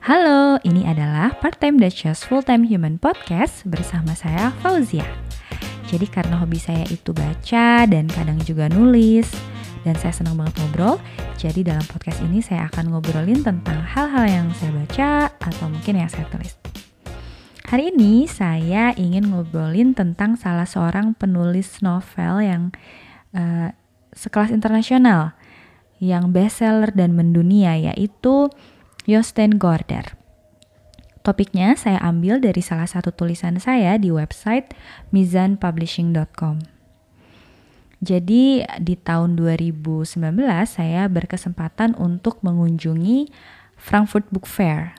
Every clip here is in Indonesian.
Halo, ini adalah Part Time Duchess Full Time Human Podcast bersama saya Fauzia. Jadi karena hobi saya itu baca dan kadang juga nulis, dan saya senang banget ngobrol, jadi dalam podcast ini saya akan ngobrolin tentang hal-hal yang saya baca atau mungkin yang saya tulis. Hari ini saya ingin ngobrolin tentang salah seorang penulis novel yang uh, sekelas internasional, yang bestseller dan mendunia yaitu Jostein Gorder. Topiknya saya ambil dari salah satu tulisan saya di website mizanpublishing.com. Jadi di tahun 2019 saya berkesempatan untuk mengunjungi Frankfurt Book Fair.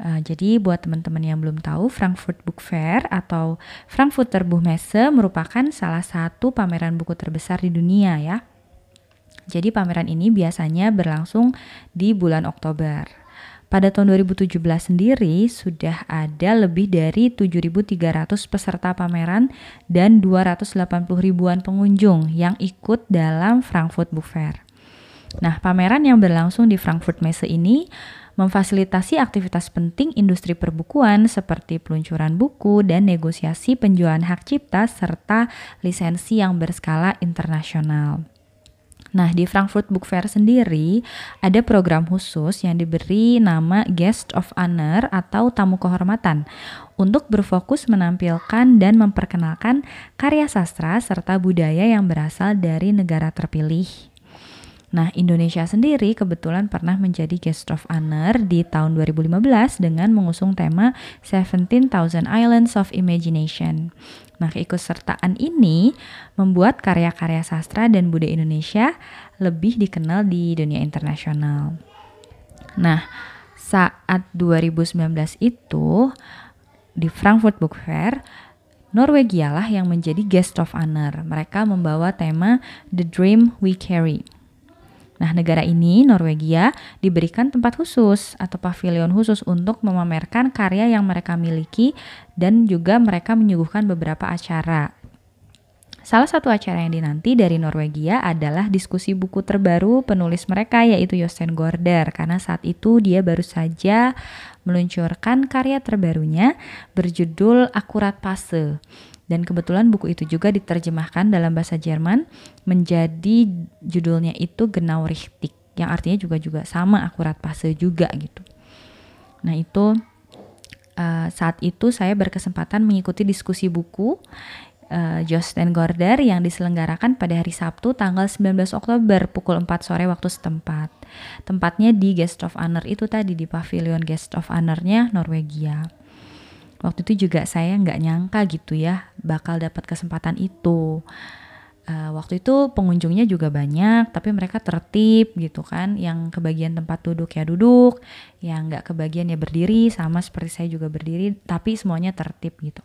Uh, jadi buat teman-teman yang belum tahu, Frankfurt Book Fair atau Frankfurter Buchmesse merupakan salah satu pameran buku terbesar di dunia ya. Jadi pameran ini biasanya berlangsung di bulan Oktober. Pada tahun 2017 sendiri sudah ada lebih dari 7.300 peserta pameran dan 280 ribuan pengunjung yang ikut dalam Frankfurt Book Fair. Nah, pameran yang berlangsung di Frankfurt Messe ini memfasilitasi aktivitas penting industri perbukuan seperti peluncuran buku dan negosiasi penjualan hak cipta serta lisensi yang berskala internasional. Nah, di Frankfurt Book Fair sendiri ada program khusus yang diberi nama Guest of Honor atau tamu kehormatan untuk berfokus menampilkan dan memperkenalkan karya sastra serta budaya yang berasal dari negara terpilih. Nah, Indonesia sendiri kebetulan pernah menjadi guest of honor di tahun 2015 dengan mengusung tema 17,000 Islands of Imagination. Nah, keikutsertaan ini membuat karya-karya sastra dan budaya Indonesia lebih dikenal di dunia internasional. Nah, saat 2019 itu di Frankfurt Book Fair, Norwegia lah yang menjadi guest of honor. Mereka membawa tema The Dream We Carry. Nah, negara ini, Norwegia, diberikan tempat khusus atau pavilion khusus untuk memamerkan karya yang mereka miliki dan juga mereka menyuguhkan beberapa acara. Salah satu acara yang dinanti dari Norwegia adalah diskusi buku terbaru penulis mereka yaitu Jostein Gorder karena saat itu dia baru saja meluncurkan karya terbarunya berjudul Akurat Pase. Dan kebetulan buku itu juga diterjemahkan dalam bahasa Jerman menjadi judulnya itu Genau Richtig yang artinya juga juga sama akurat pase juga gitu. Nah itu uh, saat itu saya berkesempatan mengikuti diskusi buku uh, Josten Gorder yang diselenggarakan pada hari Sabtu tanggal 19 Oktober pukul 4 sore waktu setempat. Tempatnya di Guest of Honor itu tadi di pavilion Guest of Honor-nya Norwegia waktu itu juga saya nggak nyangka gitu ya bakal dapat kesempatan itu. Uh, waktu itu pengunjungnya juga banyak tapi mereka tertib gitu kan. Yang kebagian tempat duduk ya duduk yang nggak kebagian ya berdiri sama seperti saya juga berdiri tapi semuanya tertib gitu.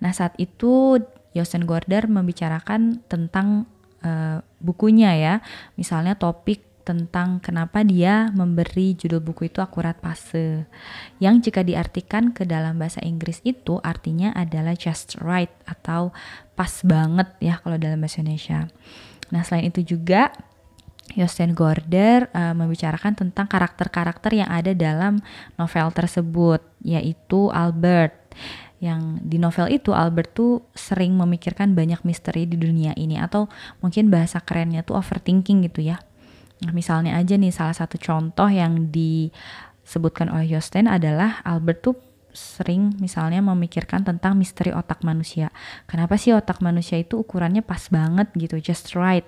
Nah saat itu Yosen Gorder membicarakan tentang uh, bukunya ya. Misalnya topik tentang kenapa dia memberi judul buku itu akurat pase. Yang jika diartikan ke dalam bahasa Inggris itu artinya adalah just right atau pas banget ya kalau dalam bahasa Indonesia. Nah, selain itu juga Jostein Gorder uh, membicarakan tentang karakter-karakter yang ada dalam novel tersebut, yaitu Albert. Yang di novel itu Albert tuh sering memikirkan banyak misteri di dunia ini atau mungkin bahasa kerennya tuh overthinking gitu ya Nah, misalnya aja nih salah satu contoh yang disebutkan oleh Josten adalah Albert tuh sering misalnya memikirkan tentang misteri otak manusia. Kenapa sih otak manusia itu ukurannya pas banget gitu, just right.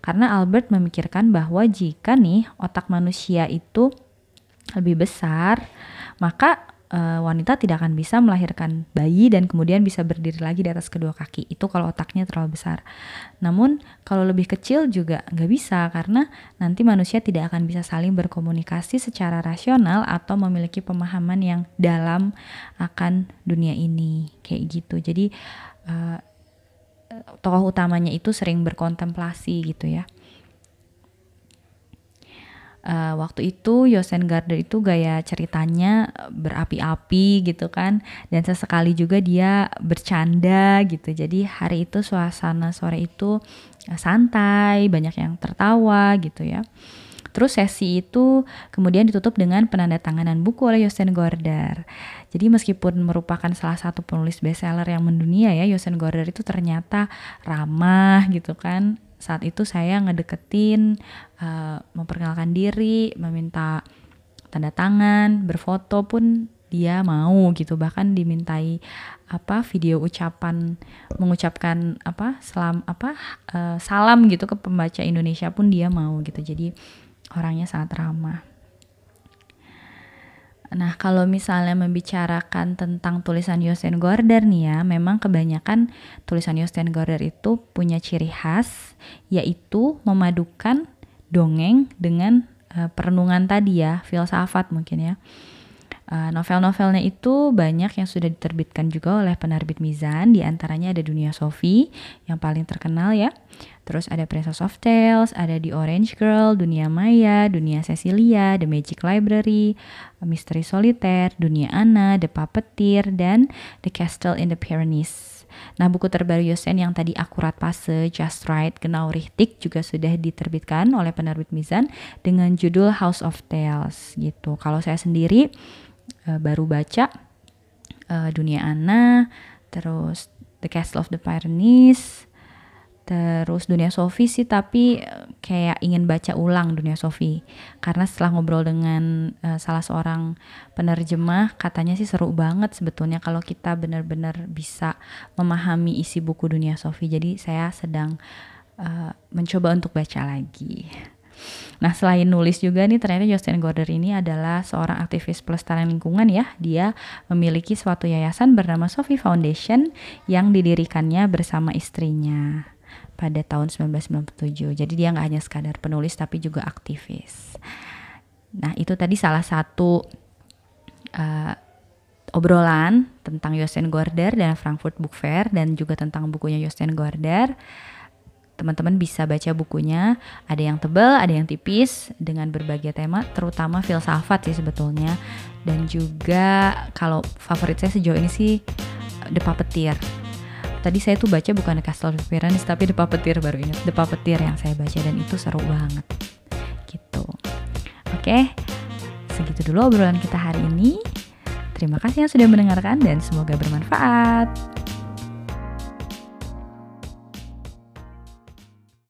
Karena Albert memikirkan bahwa jika nih otak manusia itu lebih besar, maka uh, wanita tidak akan bisa melahirkan bayi dan kemudian bisa berdiri lagi di atas kedua kaki. Itu kalau otaknya terlalu besar. Namun kalau lebih kecil juga nggak bisa karena nanti manusia tidak akan bisa saling berkomunikasi secara rasional atau memiliki pemahaman yang dalam akan dunia ini kayak gitu. Jadi uh, tokoh utamanya itu sering berkontemplasi gitu ya uh, waktu itu Yosen Gardner itu gaya ceritanya berapi-api gitu kan dan sesekali juga dia bercanda gitu jadi hari itu suasana sore itu santai banyak yang tertawa gitu ya Terus sesi itu kemudian ditutup dengan penandatanganan buku oleh Yosen Gorder. Jadi meskipun merupakan salah satu penulis bestseller yang mendunia ya, Yosen Gorder itu ternyata ramah gitu kan. Saat itu saya ngedeketin, uh, memperkenalkan diri, meminta tanda tangan, berfoto pun dia mau gitu bahkan dimintai apa video ucapan mengucapkan apa selam apa uh, salam gitu ke pembaca Indonesia pun dia mau gitu jadi orangnya sangat ramah. Nah, kalau misalnya membicarakan tentang tulisan Yosten Gorder nih ya, memang kebanyakan tulisan Yosten Gorder itu punya ciri khas, yaitu memadukan dongeng dengan uh, perenungan tadi ya, filsafat mungkin ya. Uh, novel-novelnya itu banyak yang sudah diterbitkan juga oleh penerbit Mizan, di antaranya ada Dunia Sofi yang paling terkenal ya. Terus ada Princess of Tales, ada The Orange Girl, Dunia Maya, Dunia Cecilia, The Magic Library, Misteri Solitaire, Dunia Anna, The Puppeteer, dan The Castle in the Pyrenees. Nah, buku terbaru Yosen yang tadi akurat pase, Just Right, Genau Richtig juga sudah diterbitkan oleh penerbit Mizan dengan judul House of Tales gitu. Kalau saya sendiri uh, baru baca uh, Dunia Ana, terus The Castle of the Pyrenees, terus Dunia Sofi sih tapi eh, kayak ingin baca ulang Dunia Sofi karena setelah ngobrol dengan uh, salah seorang penerjemah katanya sih seru banget sebetulnya kalau kita benar-benar bisa memahami isi buku Dunia Sofi jadi saya sedang uh, mencoba untuk baca lagi. Nah selain nulis juga nih ternyata Justin Gorder ini adalah seorang aktivis pelestarian lingkungan ya. Dia memiliki suatu yayasan bernama Sophie Foundation yang didirikannya bersama istrinya pada tahun 1997. Jadi dia nggak hanya sekadar penulis tapi juga aktivis. Nah itu tadi salah satu uh, obrolan tentang Justin Gorder dan Frankfurt Book Fair dan juga tentang bukunya Justin Gorder teman-teman bisa baca bukunya. Ada yang tebal ada yang tipis dengan berbagai tema terutama filsafat sih sebetulnya. Dan juga kalau favorit saya sejauh ini sih The Puppeteer. Tadi saya tuh baca bukan The Castle of Pyrenees tapi The Puppeteer baru ingat. The Puppeteer yang saya baca dan itu seru banget. Gitu. Oke segitu dulu obrolan kita hari ini. Terima kasih yang sudah mendengarkan dan semoga bermanfaat